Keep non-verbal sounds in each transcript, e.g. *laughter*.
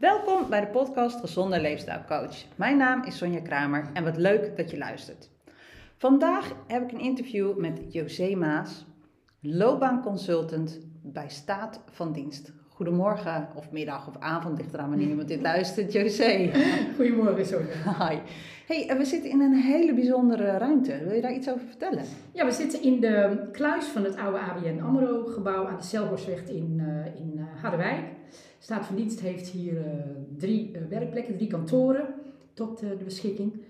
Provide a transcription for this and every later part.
Welkom bij de podcast Gezonde Leefstijlcoach. Mijn naam is Sonja Kramer en wat leuk dat je luistert. Vandaag heb ik een interview met José Maas, loopbaanconsultant bij Staat van Dienst. Goedemorgen of middag of avond, ligt eraan wanneer iemand dit luistert, José. *laughs* Goedemorgen, Sonja. Hi. Hey, we zitten in een hele bijzondere ruimte. Wil je daar iets over vertellen? Ja, we zitten in de kluis van het oude ABN AMRO-gebouw aan de Selhorstweg in, uh, in uh, Harderwijk. Staat van Dienst heeft hier uh, drie werkplekken, drie kantoren tot de beschikking.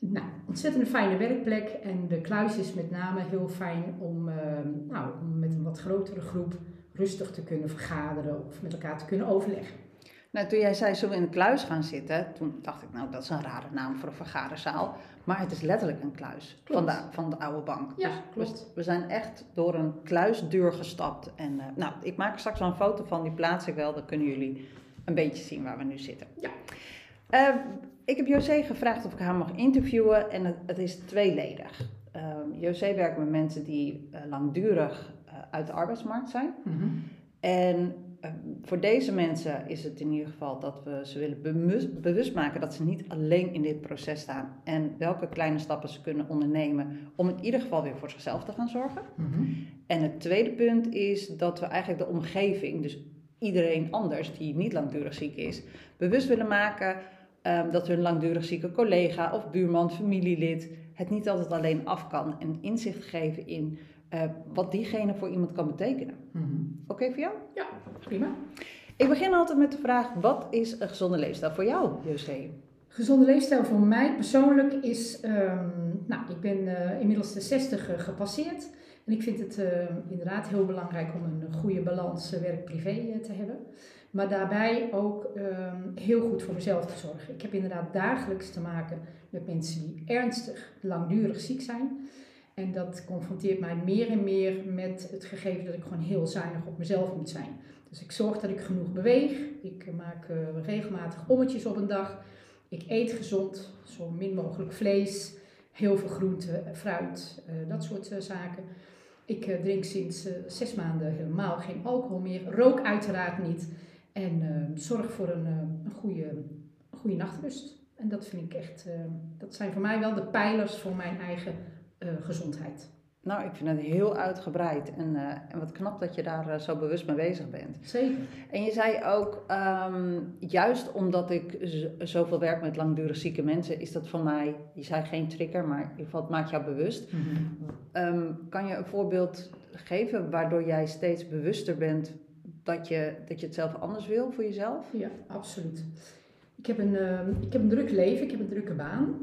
Nou, ontzettend fijne werkplek en de kluis is met name heel fijn om, nou, om met een wat grotere groep rustig te kunnen vergaderen of met elkaar te kunnen overleggen. Nou, toen jij zei, zullen we in de kluis gaan zitten? Toen dacht ik, nou, dat is een rare naam voor een vergaderzaal. Maar het is letterlijk een kluis van de, van de oude bank. Ja, dus klopt. We, zijn echt door een kluisdeur gestapt. En uh, nou, ik maak straks wel een foto van, die plaats ik wel. Dan kunnen jullie een beetje zien waar we nu zitten. Ja. Uh, ik heb José gevraagd of ik haar mag interviewen en het, het is tweeledig. Uh, José werkt met mensen die uh, langdurig uit de arbeidsmarkt zijn. Mm -hmm. En voor deze mensen is het in ieder geval dat we ze willen bewust, maken dat ze niet alleen in dit proces staan en welke kleine stappen ze kunnen ondernemen om in ieder geval weer voor zichzelf te gaan zorgen. Mm -hmm. En het tweede punt is dat we eigenlijk de omgeving, dus iedereen anders die niet langdurig ziek is, bewust willen maken um, dat hun langdurig zieke collega of buurman, familielid het niet altijd alleen af kan en inzicht geven in uh, wat diegene voor iemand kan betekenen. -hmm. Oké voor jou? Ja, prima. Ik begin altijd met de vraag: wat is een gezonde leefstijl voor jou, José? Gezonde leefstijl voor mij persoonlijk is, um, nou, ik ben uh, inmiddels de 60 uh, gepasseerd. En ik vind het uh, inderdaad heel belangrijk om een goede balans werk-privé te hebben. Maar daarbij ook um, heel goed voor mezelf te zorgen. Ik heb inderdaad dagelijks te maken met mensen die ernstig, langdurig ziek zijn. En dat confronteert mij meer en meer met het gegeven dat ik gewoon heel zuinig op mezelf moet zijn. Dus ik zorg dat ik genoeg beweeg. Ik maak uh, regelmatig ommetjes op een dag. Ik eet gezond, zo min mogelijk vlees, heel veel groente, fruit, uh, dat soort uh, zaken. Ik drink sinds zes maanden helemaal geen alcohol meer. Rook uiteraard niet. En zorg voor een, een, goede, goede nachtrust. En dat vind ik echt, dat zijn voor mij wel de pijlers voor mijn eigen gezondheid. Nou, ik vind het heel uitgebreid en, uh, en wat knap dat je daar uh, zo bewust mee bezig bent. Zeker. En je zei ook, um, juist omdat ik zoveel werk met langdurig zieke mensen, is dat voor mij, je zei geen trigger, maar in ieder geval het maakt jou bewust. Mm -hmm. um, kan je een voorbeeld geven waardoor jij steeds bewuster bent dat je, dat je het zelf anders wil voor jezelf? Ja, absoluut. Ik heb een, uh, ik heb een druk leven, ik heb een drukke baan.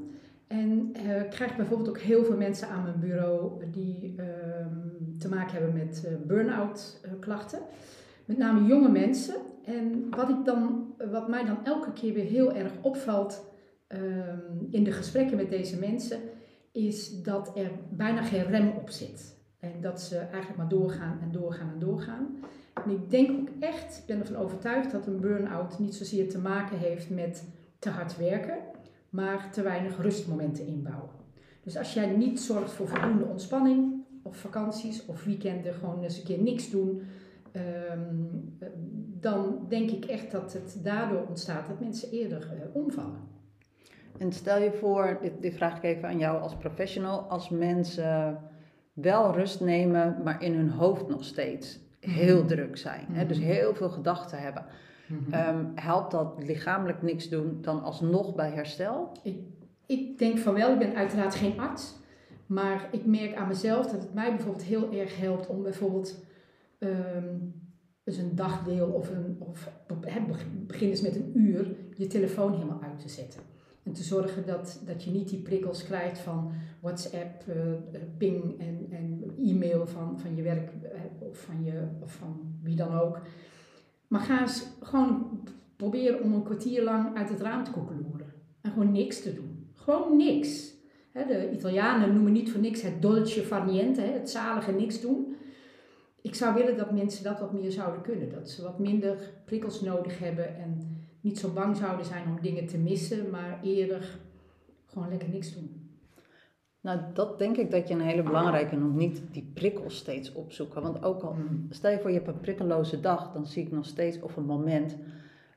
En uh, ik krijg bijvoorbeeld ook heel veel mensen aan mijn bureau die uh, te maken hebben met uh, burn-out klachten. Met name jonge mensen. En wat, ik dan, wat mij dan elke keer weer heel erg opvalt in de gesprekken met deze mensen, is dat er bijna geen rem op zit. En dat ze eigenlijk maar doorgaan en doorgaan en doorgaan. En ik denk ook echt, ik ben ervan overtuigd dat een burn-out niet zozeer te maken heeft met te hard werken maar te weinig rustmomenten inbouwen. Dus als jij niet zorgt voor voldoende ontspanning, of vakanties, of weekenden gewoon eens een keer niks doen, um, dan denk ik echt dat het daardoor ontstaat dat mensen eerder uh, omvallen. En stel je voor, dit, dit vraag ik even aan jou als professional, als mensen wel rust nemen, maar in hun hoofd nog steeds heel mm-hmm. druk zijn. Hè? Dus heel veel gedachten hebben. Mm-hmm. Um, helpt dat lichamelijk niks doen dan alsnog bij herstel? Ik, ik denk van wel, ik ben uiteraard geen arts. Maar ik merk aan mezelf dat het mij bijvoorbeeld heel erg helpt om bijvoorbeeld um, dus een dagdeel of, een, of begin eens met een uur je telefoon helemaal uit te zetten. En te zorgen dat, dat je niet die prikkels krijgt van WhatsApp, uh, ping en, en e-mail van, van je werk uh, of, van je, of van wie dan ook. Maar ga eens gewoon proberen om een kwartier lang uit het raam te koekeloeren. En gewoon niks te doen. Gewoon niks. De Italianen noemen niet voor niks het dolce far niente, het zalige niks doen. Ik zou willen dat mensen dat wat meer zouden kunnen. Dat ze wat minder prikkels nodig hebben en niet zo bang zouden zijn om dingen te missen, maar eerder gewoon lekker niks doen. Nou, dat denk ik dat je een hele belangrijke noemt. Niet die prikkels steeds opzoeken. Want ook al, stel je voor je hebt een prikkeloze dag, dan zie ik nog steeds of een moment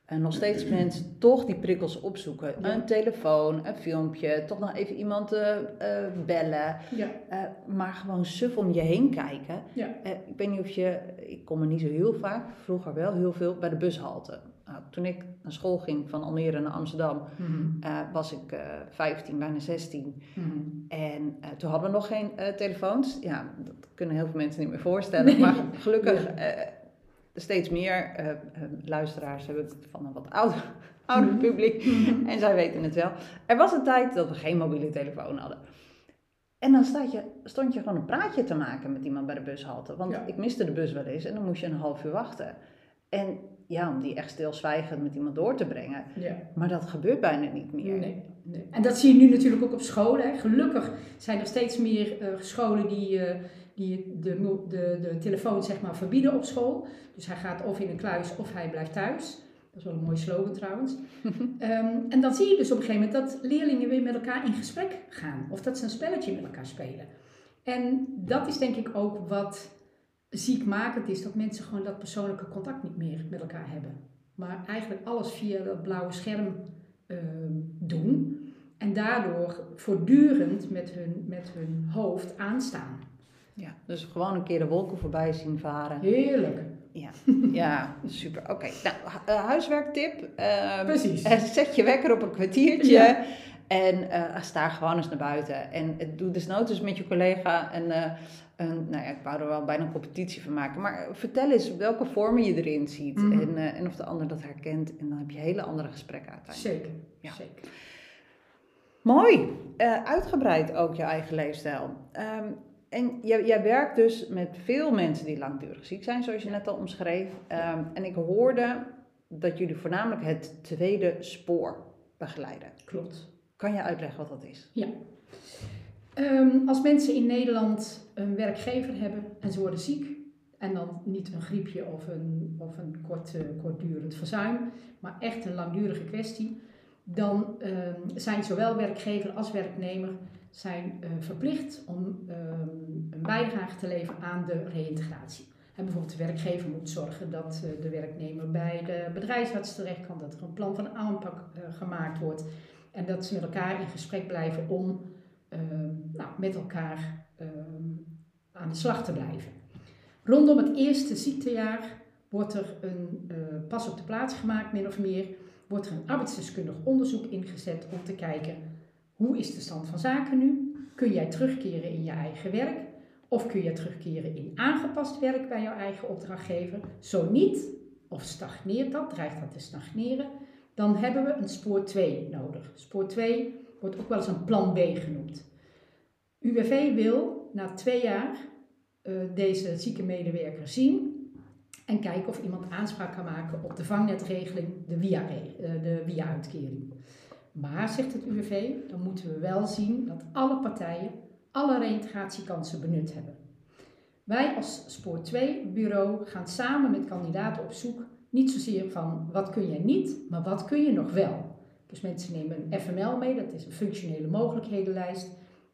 En nog steeds *clears throat* mensen toch die prikkels opzoeken. Ja. Een telefoon, een filmpje, toch nog even iemand eh, eh, bellen. Ja. Eh, maar gewoon suf om je heen kijken. Ja. Ik weet niet of je, ik kom er niet zo heel vaak, vroeger wel heel veel, bij de bushalte. Nou, toen ik naar school ging van Almere naar Amsterdam, Mhm. eh, was ik eh 15, bijna 16. Mhm. En eh, toen hadden we nog geen telefoons. Ja, dat kunnen heel veel mensen niet meer voorstellen. Maar gelukkig steeds meer luisteraars hebben het van een wat ouder, *laughs* ouder Mhm. publiek. En zij weten het wel. Er was een tijd dat we geen mobiele telefoon hadden. En dan staat je, stond je gewoon een praatje te maken met iemand bij de bushalte. Want Ja. ik miste de bus wel eens en dan moest je een half uur wachten. En ja, om die echt stilzwijgend met iemand door te brengen. Ja. Maar dat gebeurt bijna niet meer. Nee, nee. En dat zie je nu natuurlijk ook op scholen. Hè. Gelukkig zijn er steeds meer eh, scholen die, eh, die de, de, de telefoon zeg maar, verbieden op school. Dus hij gaat of in een kluis of hij blijft thuis. Dat is wel een mooie slogan trouwens. *laughs* Ehm, en dan zie je dus op een gegeven moment dat leerlingen weer met elkaar in gesprek gaan. Of dat ze een spelletje met elkaar spelen. En dat is denk ik ook wat ziekmakend is. Dat mensen gewoon dat persoonlijke contact niet meer met elkaar hebben. Maar eigenlijk alles via dat blauwe scherm ehm, doen. En daardoor voortdurend met hun, met hun hoofd aanstaan. Ja, dus gewoon een keer de wolken voorbij zien varen. Heerlijk. Ja, super. Oké, nou, eh, huiswerktip. Ehm, Precies. eh, zet je wekker op een kwartiertje. Ja. En eh, sta gewoon eens naar buiten. En doe desnoods eens met je collega een, een, nou ja, ik wou er wel bijna een competitie van maken. Maar vertel eens welke vormen je erin ziet. Mhm. En, eh, en of de ander dat herkent. En dan heb je hele andere gesprekken uiteindelijk. Zeker. Ja. Zeker. Mooi. Eh, uitgebreid ook je eigen leefstijl. Ehm, en jij, jij werkt dus met veel mensen die langdurig ziek zijn, zoals je net al omschreef. Ehm, en ik hoorde dat jullie voornamelijk het tweede spoor begeleiden. Klopt. Kan je uitleggen wat dat is? Ehm, als mensen in Nederland een werkgever hebben en ze worden ziek, en dan niet een griepje of een, of een eh, kortdurend verzuim, maar echt een langdurige kwestie, dan ehm, zijn zowel werkgever als werknemer zijn, eh, verplicht om ehm, een bijdrage te leveren aan de reïntegratie. En bijvoorbeeld de werkgever moet zorgen dat eh, de werknemer bij de bedrijfsarts terecht kan, dat er een plan van aanpak gemaakt wordt en dat ze met elkaar in gesprek blijven om nou, met elkaar ehm, aan de slag te blijven. Rondom het eerste ziektejaar wordt er een eh, pas op de plaats gemaakt, min of meer, wordt er een arbeidsdeskundig onderzoek ingezet om te kijken hoe is de stand van zaken nu? Kun jij terugkeren in je eigen werk? Of kun je terugkeren in aangepast werk bij jouw eigen opdrachtgever? Zo niet, of stagneert dat, dreigt dat te stagneren, dan hebben we een spoor 2 nodig. Spoor 2 wordt ook wel eens een plan B genoemd. UWV wil na twee jaar eh, deze zieke medewerker zien en kijken of iemand aanspraak kan maken op de vangnetregeling, de WIA-re- eh. Maar, zegt het UWV, dan moeten we wel zien dat alle partijen alle reïntegratiekansen benut hebben. Wij als Spoor 2 bureau gaan samen met kandidaten op zoek, niet zozeer van wat kun je niet, maar wat kun je nog wel. Dus mensen nemen een FML mee, dat is een functionele mogelijkhedenlijst,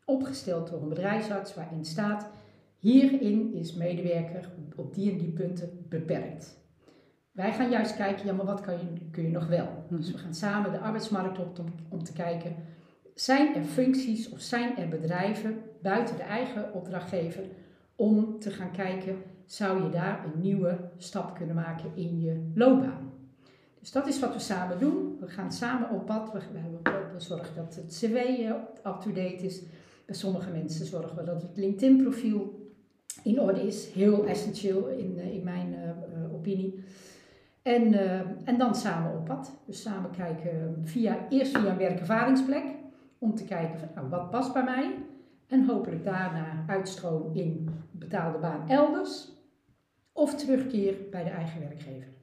opgesteld door een bedrijfsarts waarin staat, hierin is medewerker op die en die punten beperkt. Wij gaan juist kijken, ja maar wat kan je, kun je nog wel? Dus we gaan samen de arbeidsmarkt op om, om te kijken, zijn er functies of zijn er bedrijven buiten de eigen opdrachtgever om te gaan kijken, zou je daar een nieuwe stap kunnen maken in je loopbaan? Dus dat is wat we samen doen. We gaan samen op pad. We, zorgen dat het cv eh, up-to-date is. Bij sommige mensen zorgen we dat het LinkedIn-profiel in orde is. Heel essentieel in, eh, in mijn eh, opinie. En, en dan samen op pad. Dus samen kijken via, eerst via een werkervaringsplek. Om te kijken van nou, wat past bij mij. En hopelijk daarna uitstroom in betaalde baan elders. Of terugkeer bij de eigen werkgever.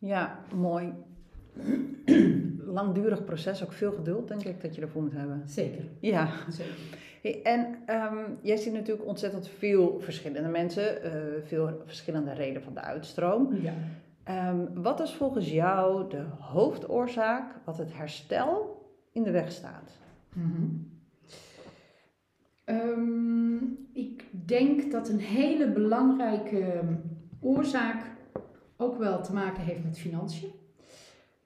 Ja, mooi. *clears throat* Langdurig proces, ook veel geduld denk ik dat je ervoor moet hebben. Zeker. Ja. Zeker. Hey, en ehm, jij ziet natuurlijk ontzettend veel verschillende mensen, eh, veel verschillende redenen van de uitstroom. Ja. Ehm, wat is volgens jou de hoofdoorzaak wat het herstel in de weg staat? Mhm. Ehm, ik denk dat een hele belangrijke oorzaak ook wel te maken heeft met financiën.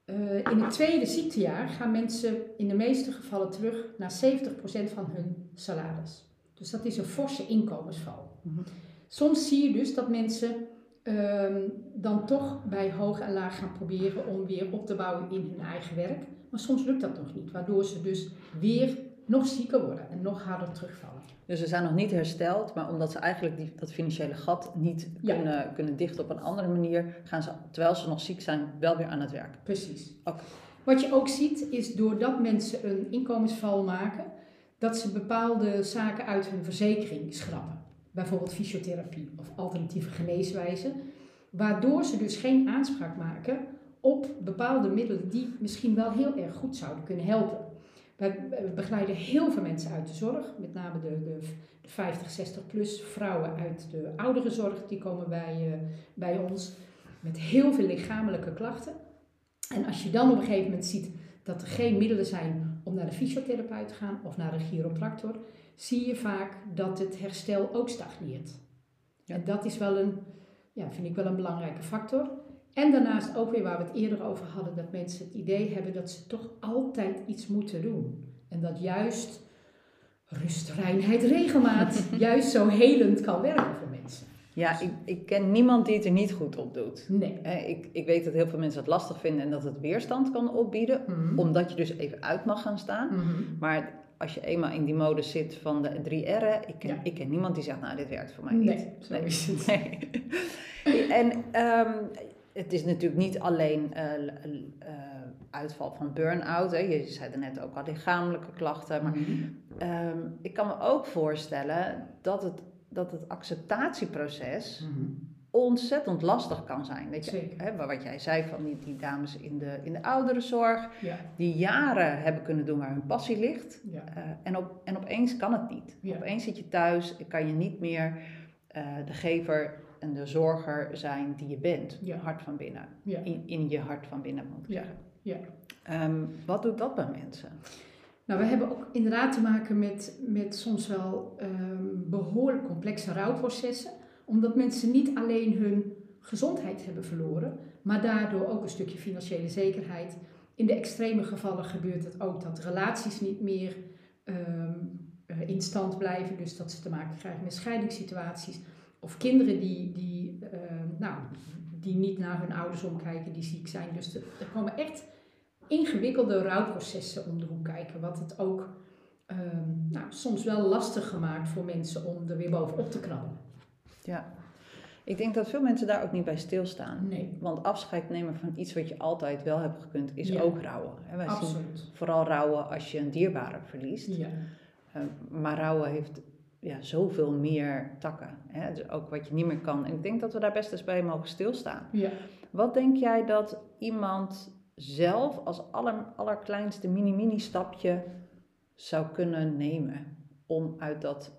Eh, in het tweede ziektejaar gaan mensen in de meeste gevallen terug naar 70% van hun salaris. Dus dat is een forse inkomensval. Mhm. Soms zie je dus dat mensen ehm, dan toch bij hoog en laag gaan proberen om weer op te bouwen in hun eigen werk. Maar soms lukt dat nog niet, waardoor ze dus weer nog zieker worden en nog harder terugvallen. Dus ze zijn nog niet hersteld, maar omdat ze eigenlijk die, dat financiële gat niet Ja. kunnen, kunnen dichten op een andere manier, gaan ze, terwijl ze nog ziek zijn, wel weer aan het werk. Precies. Wat je ook ziet is doordat mensen een inkomensval maken, dat ze bepaalde zaken uit hun verzekering schrappen. Bijvoorbeeld fysiotherapie of alternatieve geneeswijzen. Waardoor ze dus geen aanspraak maken op bepaalde middelen die misschien wel heel erg goed zouden kunnen helpen. Wij wij begeleiden heel veel mensen uit de zorg, met name de, de, de 50, 60 plus vrouwen uit de ouderenzorg, die komen bij, eh, bij ons met heel veel lichamelijke klachten. En als je dan op een gegeven moment ziet dat er geen middelen zijn om naar de fysiotherapeut te gaan of naar een chiropractor, zie je vaak dat het herstel ook stagneert. Ja. En dat is wel een, ja, vind ik wel een belangrijke factor. En daarnaast ook weer waar we het eerder over hadden, dat mensen het idee hebben dat ze toch altijd iets moeten doen. En dat juist rust, reinheid, regelmaat *laughs* juist zo helend kan werken voor mensen. Ja, ik, ik ken niemand die het er niet goed op doet. Nee. Ik, ik weet dat heel veel mensen het lastig vinden en dat het weerstand kan opbieden, Mhm. omdat je dus even uit mag gaan staan. Mhm. Maar als je eenmaal in die modus zit van de drie R'en, ik ken, Ja. ik ken niemand die zegt, nou, dit werkt voor mij niet. Nee, zo is het. Nee. *laughs* en ehm, het is natuurlijk niet alleen eh, eh, uitval van burn-out. Hè. Je zei er net ook al lichamelijke klachten. Maar Mhm. ehm, ik kan me ook voorstellen dat het, dat het acceptatieproces Mhm. ontzettend lastig kan zijn. Dat je, hè, wat jij zei van die, die dames in de, in de ouderenzorg, Ja, die jaren hebben kunnen doen waar hun passie ligt. ja. Eh, en, op, en opeens kan het niet. Ja. Opeens zit je thuis en kan je niet meer de gever en de zorger zijn die je bent. Ja. Hart van binnen. Ja. In, in je hart van binnen moet ik Ja, zeggen. ja. Ehm, wat doet dat bij mensen? Nou, we hebben ook inderdaad te maken met, met soms wel ehm, behoorlijk complexe rouwprocessen. Omdat mensen niet alleen hun gezondheid hebben verloren, maar daardoor ook een stukje financiële zekerheid. In de extreme gevallen gebeurt het ook dat relaties niet meer eh, in stand blijven. Dus dat ze te maken krijgen met scheidingssituaties. Of kinderen die, die, ehm, nou, die niet naar hun ouders omkijken, die ziek zijn. Dus er, komen echt ingewikkelde rouwprocessen om de hoek kijken. Wat het ook ehm, nou, soms wel lastig gemaakt voor mensen om er weer bovenop te krabben. Ja. Ik denk dat veel mensen daar ook niet bij stilstaan. Nee, Want afscheid nemen van iets wat je altijd wel hebt gekund, is Ja. ook rouwen. Wij zien absoluut. vooral rouwen als je een dierbare verliest. Ja. Eh, maar rouwen heeft ja, zoveel meer takken. Hè? Dus ook wat je niet meer kan. En ik denk dat we daar best eens bij mogen stilstaan. Ja. Wat denk jij dat iemand zelf als aller, allerkleinste mini-mini stapje zou kunnen nemen om uit dat,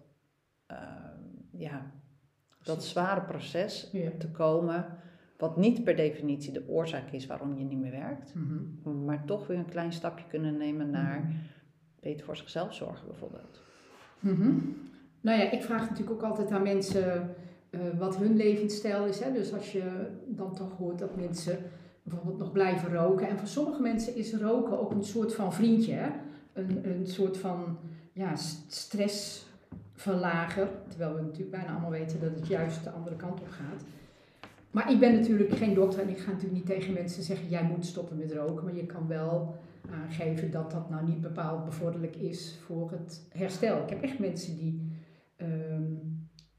eh, ja, dat zware proces Ja. te komen, wat niet per definitie de oorzaak is waarom je niet meer werkt, Mhm. maar toch weer een klein stapje kunnen nemen naar beter voor zichzelf zorgen bijvoorbeeld. Mhm. Nou ja, ik vraag natuurlijk ook altijd aan mensen eh, wat hun levensstijl is. Hè? Dus als je dan toch hoort dat mensen bijvoorbeeld nog blijven roken. En voor sommige mensen is roken ook een soort van vriendje. Hè? Een, een soort van ja, stressverlager. Terwijl we natuurlijk bijna allemaal weten dat het juist de andere kant op gaat. Maar ik ben natuurlijk geen dokter en ik ga natuurlijk niet tegen mensen zeggen: jij moet stoppen met roken. Maar je kan wel aangeven dat dat nou niet bepaald bevorderlijk is voor het herstel. Ik heb echt mensen die ehm,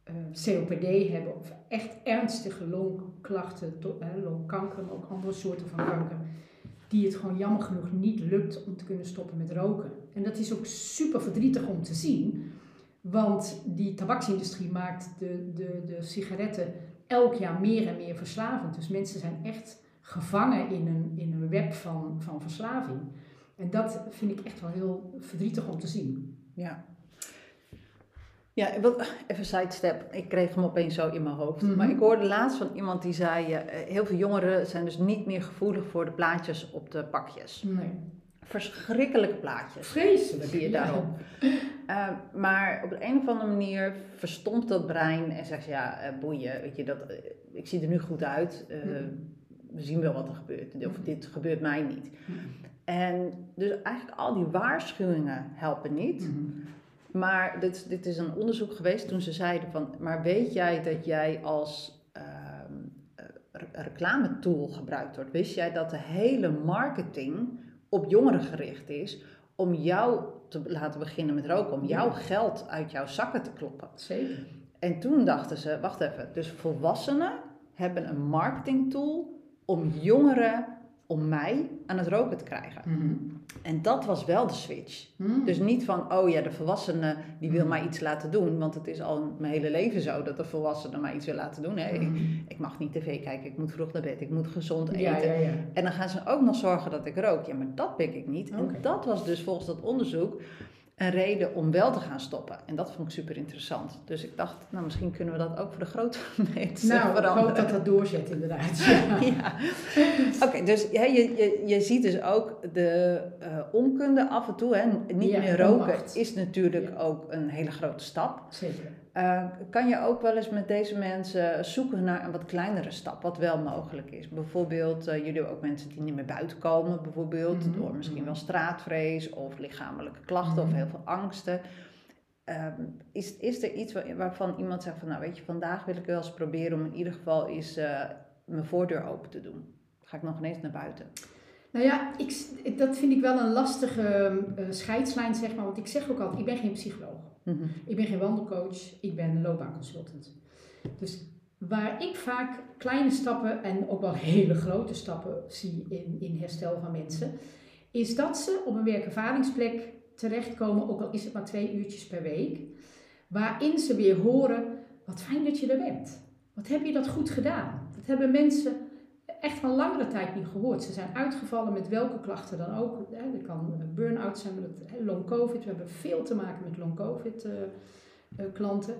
eh, COPD hebben of echt ernstige longklachten, longkanker, maar ook andere soorten van kanker, die het gewoon jammer genoeg niet lukt om te kunnen stoppen met roken. En dat is ook super verdrietig om te zien, want die tabaksindustrie maakt de, de, de sigaretten elk jaar meer en meer verslavend. Dus mensen zijn echt gevangen in een, in een web van, van verslaving. En dat vind ik echt wel heel verdrietig om te zien. Ja. Ja, ik wil- even sidestep. Ik kreeg hem opeens zo in mijn hoofd. Mhm. Maar ik hoorde laatst van iemand die zei: eh, heel veel jongeren zijn dus niet meer gevoelig voor de plaatjes op de pakjes. Nee. Verschrikkelijke plaatjes. Vreselijk. Zie je daarop. Eh, maar op de een of andere manier verstomt dat brein en zegt: ja, eh, boeien, weet je, dat, ik zie er nu goed uit. Mhm. we zien wel wat er gebeurt. Of dit gebeurt mij niet. En dus eigenlijk al die waarschuwingen helpen niet. Maar dit, dit is een onderzoek geweest toen ze zeiden van, maar weet jij dat jij als uh, reclametool gebruikt wordt? Wist jij dat de hele marketing op jongeren gericht is om jou te laten beginnen met roken, om jouw geld uit jouw zakken te kloppen? Zeker. En toen dachten ze, wacht even, dus volwassenen hebben een marketingtool om jongeren om mij aan het roken te krijgen. Mhm. En dat was wel de switch. Mhm. Dus niet van, oh ja, de volwassene die wil Mhm. mij iets laten doen. Want het is al mijn hele leven zo dat de volwassene mij iets wil laten doen. Hè. Ik, ik mag niet tv kijken, ik moet vroeg naar bed, ik moet gezond eten. Ja, ja, ja. En dan gaan ze ook nog zorgen dat ik rook. Ja, maar dat pik ik niet. En dat was dus volgens dat onderzoek een reden om wel te gaan stoppen. En dat vond ik super interessant. Dus ik dacht, nou misschien kunnen we dat ook voor de grote *laughs* mensen Nou, ik veranderen. hoop dat dat doorzet inderdaad. *laughs* Ja. Ja. Oké, dus hè, je, je, je ziet dus ook de eh, onkunde af en toe. Hè. Niet Ja, meer roken onmacht. is natuurlijk Ja. ook een hele grote stap. Zeker. Eh, kan je ook wel eens met deze mensen zoeken naar een wat kleinere stap, wat wel mogelijk is? Bijvoorbeeld, eh, jullie hebben ook mensen die niet meer buiten komen, bijvoorbeeld Mhm, door misschien mhm. wel straatvrees of lichamelijke klachten of Mhm. heel veel angsten. Ehm, is, is er iets wa- waarvan iemand zegt van, nou weet je, vandaag wil ik wel eens proberen om in ieder geval eens eh, mijn voordeur open te doen? Ga ik nog ineens naar buiten? Nou ja, ik, dat vind ik wel een lastige eh, scheidslijn, zeg maar. Want ik zeg ook altijd, ik ben geen psycholoog. Mhm. Ik ben geen wandelcoach, ik ben loopbaanconsultant. Dus waar ik vaak kleine stappen en ook wel hele grote stappen zie in, in herstel van mensen, is dat ze op een werkervaringsplek terechtkomen, ook al is het maar twee uurtjes per week, waarin ze weer horen, wat fijn dat je er bent. Wat heb je dat goed gedaan? Dat hebben mensen echt al langere tijd niet gehoord. Ze zijn uitgevallen met welke klachten dan ook. Hè, kan burn-out zijn, met long covid. We hebben veel te maken met long covid eh, eh, klanten.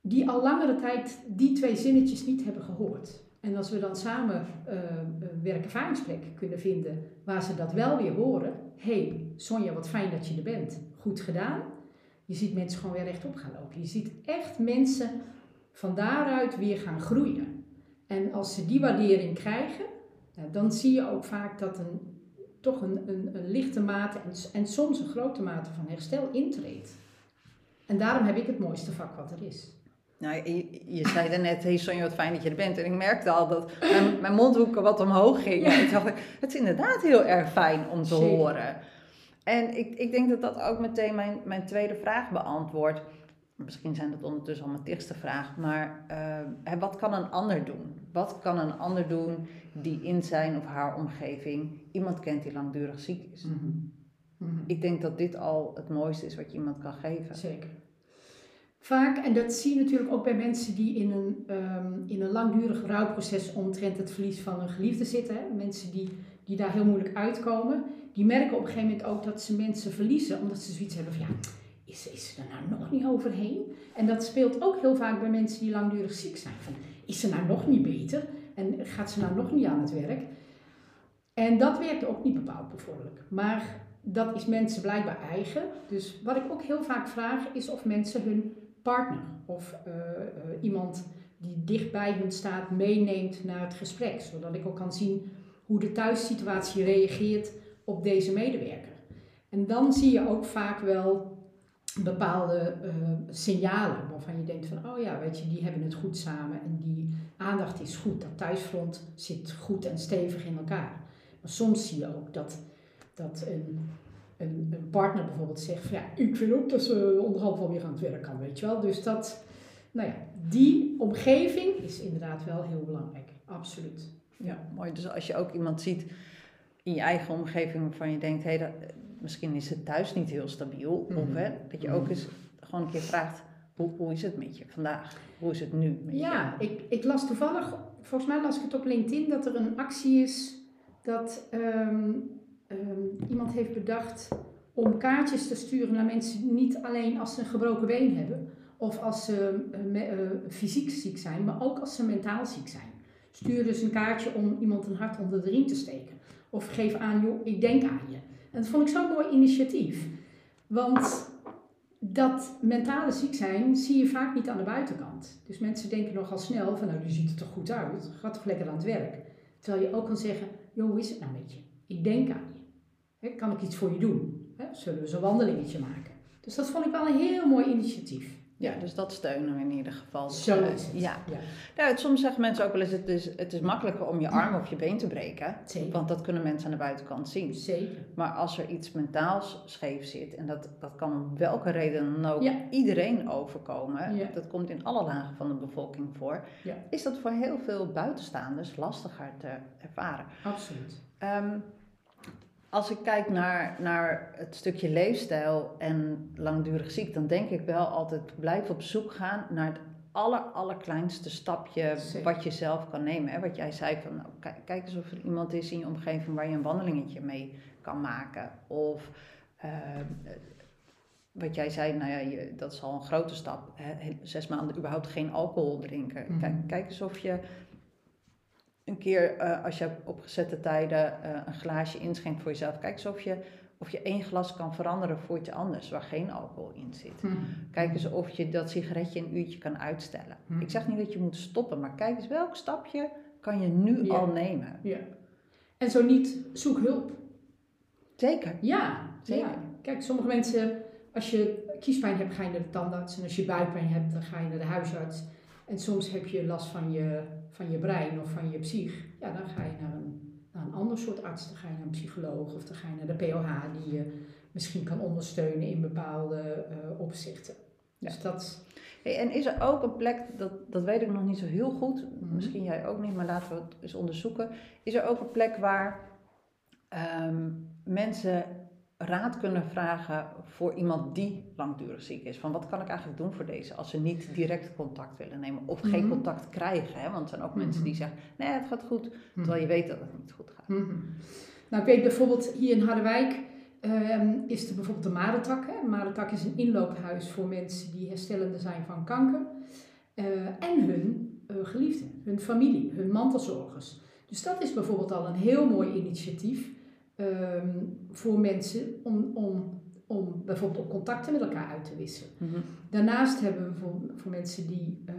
Die al langere tijd die twee zinnetjes niet hebben gehoord. En als we dan samen eh, een werkervaringsplek kunnen vinden waar ze dat wel weer horen. hey, Sonja, wat fijn dat je er bent. Goed gedaan. Je ziet mensen gewoon weer rechtop gaan lopen. Je ziet echt mensen van daaruit weer gaan groeien. En als ze die waardering krijgen, nou, dan zie je ook vaak dat een, toch een, een, een lichte mate en, en soms een grote mate van herstel intreedt. En daarom heb ik het mooiste vak wat er is. Nou, je, je zei daarnet, hey Sonja, wat fijn dat je er bent. En ik merkte al dat mijn, mijn mondhoeken wat omhoog gingen. Ja. En toen dacht ik, het is inderdaad heel erg fijn om te Zeker. horen. En ik, ik denk dat dat ook meteen mijn, mijn tweede vraag beantwoordt. Misschien zijn dat ondertussen al mijn dichtste vraag. Maar eh, wat kan een ander doen? Wat kan een ander doen die in zijn of haar omgeving iemand kent die langdurig ziek is? Mhm. Ik denk dat dit al het mooiste is wat je iemand kan geven. Zeker. Vaak, en dat zie je natuurlijk ook bij mensen die in een, ehm, in een langdurig rouwproces omtrent het verlies van een geliefde zitten. Hè. Mensen die, die daar heel moeilijk uitkomen, die merken op een gegeven moment ook dat ze mensen verliezen, omdat ze zoiets hebben van ja, is, is ze er nou nog niet overheen? En dat speelt ook heel vaak bij mensen die langdurig ziek zijn. Van, is ze nou nog niet beter? En gaat ze nou nog niet aan het werk? En dat werkt ook niet bepaald bevorderlijk. Maar dat is mensen blijkbaar eigen. Dus wat ik ook heel vaak vraag is of mensen hun partner of eh, eh, iemand die dicht bij hun staat meeneemt naar het gesprek. Zodat ik ook kan zien hoe de thuissituatie reageert op deze medewerker. En dan zie je ook vaak wel bepaalde eh, signalen waarvan je denkt van, oh ja, weet je, die hebben het goed samen en die aandacht is goed. Dat thuisfront zit goed en stevig in elkaar. Maar soms zie je ook dat, dat een, een, een partner bijvoorbeeld zegt van, ja, ik vind ook dat ze onderhand wel weer aan het werk kan, weet je wel. Dus dat, nou ja, die omgeving is inderdaad wel heel belangrijk, absoluut. Ja, mooi. Dus als je ook iemand ziet in je eigen omgeving waarvan je denkt, hé, dat- misschien is het thuis niet heel stabiel. Of Mhm. hè, dat je ook eens gewoon een keer vraagt, hoe, hoe is het met je vandaag? Hoe is het nu met Ja, ik, ik las toevallig, volgens mij las ik het op LinkedIn, dat er een actie is dat ehm, ehm, iemand heeft bedacht om kaartjes te sturen naar mensen, niet alleen als ze een gebroken been hebben of als ze eh, me- eh, fysiek ziek zijn, maar ook als ze mentaal ziek zijn. Stuur dus een kaartje om iemand een hart onder de riem te steken. Of geef aan, joh, ik denk aan je. En dat vond ik zo'n mooi initiatief. Want dat mentale ziek zijn zie je vaak niet aan de buitenkant. Dus mensen denken nogal snel van, nou die ziet er toch goed uit, gaat toch lekker aan het werk. Terwijl je ook kan zeggen, joh, hoe is het nou met je? Ik denk aan je. Kan ik iets voor je doen? Zullen we zo'n wandelingetje maken? Dus dat vond ik wel een heel mooi initiatief. Ja, dus dat steunen we in ieder geval. Zo Eh, is het. Ja. ja. Nou, soms zeggen mensen ook wel eens, het is, het is makkelijker om je arm of je been te breken. Zeker. Want dat kunnen mensen aan de buitenkant zien. Zeker. Maar als er iets mentaals scheef zit, en dat, dat kan om welke reden dan ook Ja. iedereen overkomen, Ja. dat komt in alle lagen van de bevolking voor, is dat voor heel veel buitenstaanders lastiger te ervaren. Absoluut. Ehm, als ik kijk naar, naar het stukje leefstijl en langdurig ziek, dan denk ik wel altijd blijf op zoek gaan naar het aller, allerkleinste stapje Zeker. wat je zelf kan nemen. Hè? Wat jij zei van, nou, kijk, kijk eens of er iemand is in je omgeving waar je een wandelingetje mee kan maken. Of ehm, wat jij zei, nou ja, je, dat is al een grote stap. Hè? Zes maanden überhaupt geen alcohol drinken. Mhm. Kijk, kijk eens of je een keer, eh, als je op gezette tijden eh, een glaasje inschenkt voor jezelf, kijk eens of je, of je één glas kan veranderen voor iets anders waar geen alcohol in zit. Mhm. Kijk eens of je dat sigaretje een uurtje kan uitstellen. Mhm. Ik zeg niet dat je moet stoppen, maar kijk eens welk stapje kan je nu al nemen. Ja. En zo niet, zoek hulp. Zeker. Ja, Zeker. ja. Kijk, sommige mensen, als je kiespijn hebt, ga je naar de tandarts. En als je buikpijn hebt, dan ga je naar de huisarts. En soms heb je last van je, van je brein of van je psych. Ja, dan ga je naar een, naar een ander soort arts. Dan ga je naar een psycholoog of dan ga je naar de POH die je misschien kan ondersteunen in bepaalde eh, opzichten. Dus dat, Hey, en is er ook een plek, dat, dat weet ik nog niet zo heel goed, Mhm. misschien jij ook niet, maar laten we het eens onderzoeken. Is er ook een plek waar ehm, mensen raad kunnen vragen voor iemand die langdurig ziek is? Van wat kan ik eigenlijk doen voor deze als ze niet direct contact willen nemen of geen Mhm. contact krijgen? Hè? Want er zijn ook mensen Mhm. die zeggen, nee het gaat goed, terwijl je weet dat het niet goed gaat. Mhm. Nou, ik weet bijvoorbeeld hier in Harderwijk ehm, is er bijvoorbeeld de Madentak. Hè. Is een inloophuis voor mensen die herstellende zijn van kanker. Eh, en hun eh, geliefden, hun familie, hun mantelzorgers. Dus dat is bijvoorbeeld al een heel mooi initiatief ehm, voor mensen om, om, om bijvoorbeeld ook contacten met elkaar uit te wisselen. Mhm. Daarnaast hebben we voor, voor mensen die eh,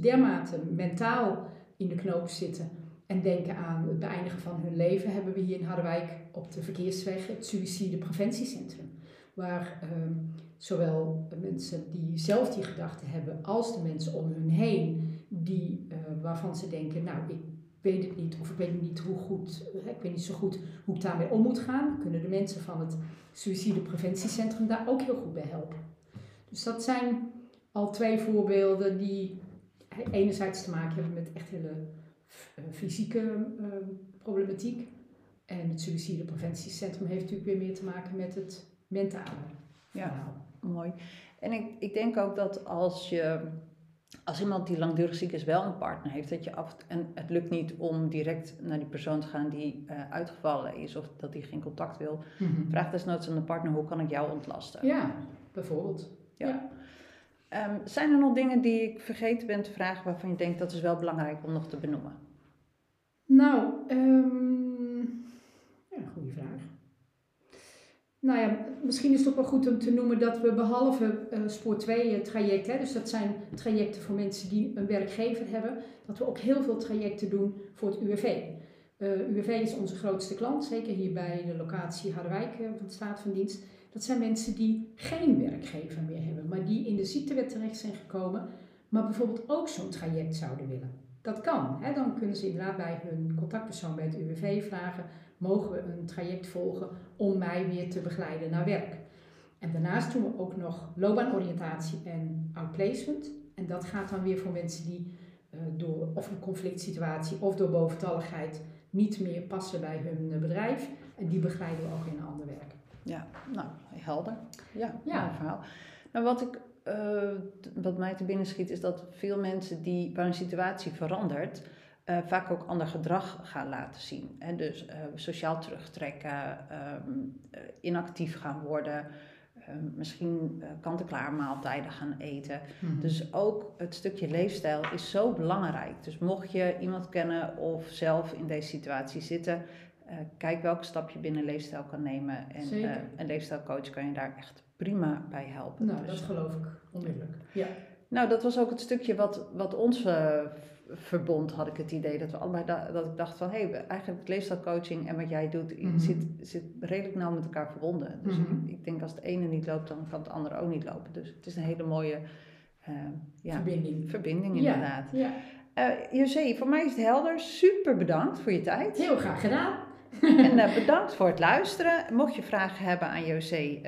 dermate mentaal in de knoop zitten en denken aan het beëindigen van hun leven, hebben we hier in Harderwijk op de verkeersweg het suïcidepreventiecentrum. Waar ehm, zowel mensen die zelf die gedachten hebben, als de mensen om hun heen, die, eh, waarvan ze denken, nou ik weet het niet, of ik weet niet hoe goed, eh, ik weet niet zo goed hoe ik daarmee om moet gaan, kunnen de mensen van het suïcidepreventiecentrum daar ook heel goed bij helpen. Dus dat zijn al twee voorbeelden die enerzijds te maken hebben met echt hele eh, fysieke eh, problematiek. En het suïcidepreventiecentrum heeft natuurlijk weer meer te maken met het mentale Ja. Mooi. En ik, ik denk ook dat als je, als iemand die langdurig ziek is wel een partner heeft, dat je af en het lukt niet om direct naar die persoon te gaan die eh, uitgevallen is of dat die geen contact wil, vraag desnoods aan de partner hoe kan ik jou ontlasten. Ja, bijvoorbeeld. Ehm, zijn er nog dingen die ik vergeten ben te vragen waarvan je denkt dat is wel belangrijk om nog te benoemen? Nou, ehm ja, goede vraag. Nou ja, misschien is het ook wel goed om te noemen dat we behalve eh, Spoor 2 trajecten, hè, dus dat zijn trajecten voor mensen die een werkgever hebben, dat we ook heel veel trajecten doen voor het UWV. Eh UWV is onze grootste klant, zeker hier bij de locatie Harderwijk eh, van de staat van dienst. Dat zijn mensen die geen werkgever meer hebben, maar die in de ziektewet terecht zijn gekomen, maar bijvoorbeeld ook zo'n traject zouden willen. Dat kan. Hè? Dan kunnen ze inderdaad bij hun contactpersoon bij het UWV vragen: mogen we een traject volgen om mij weer te begeleiden naar werk? En daarnaast doen we ook nog loopbaanoriëntatie en outplacement. En dat gaat dan weer voor mensen die eh, door of een conflict situatie of door boventalligheid niet meer passen bij hun eh, bedrijf. En die begeleiden we ook in een ander werk. Ja, nou, helder. Ja, Ja. verhaal. Nou, wat, ik, eh, wat mij te binnen schiet is dat veel mensen die, waar een situatie verandert, eh, vaak ook ander gedrag gaan laten zien. Hè? Dus eh, sociaal terugtrekken, ehm, eh, inactief gaan worden, ehm, misschien kant-en-klaar maaltijden gaan eten. Dus ook het stukje leefstijl is zo belangrijk. Dus mocht je iemand kennen of zelf in deze situatie zitten, kijk welke stap je binnen leefstijl kan nemen. En een leefstijlcoach kan je daar echt prima bij helpen. Nou, Dus- dat geloof ik onmiddellijk. Ja. nou, dat was ook het stukje wat, wat ons verbond, had ik het idee dat we allebei da- dat ik dacht van hé, hey, eigenlijk leefstijlcoaching en wat jij doet Mhm. zit, zit redelijk nauw met elkaar verbonden. Dus Mhm. ik, ik denk als het ene niet loopt, dan kan het andere ook niet lopen. Dus het is een hele mooie eh, ja, Verbinding. verbinding inderdaad. Ja, Eh José, voor mij is het helder. Super bedankt voor je tijd. heel graag gedaan. *laughs* En eh, bedankt voor het luisteren. Mocht je vragen hebben aan José,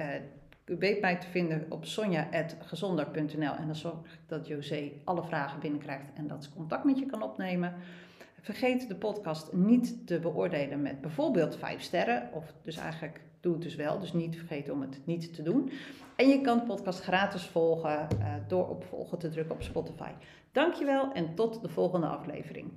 u weet mij te vinden op sonja.gezonder.nl. En dan zorg ik dat José alle vragen binnenkrijgt en dat ze contact met je kan opnemen. Vergeet de podcast niet te beoordelen met bijvoorbeeld 5 sterren. Of dus eigenlijk doe het dus wel. Dus niet vergeten om het niet te doen. En je kan de podcast gratis volgen eh, door op volgen te drukken op Spotify. Dankjewel en tot de volgende aflevering.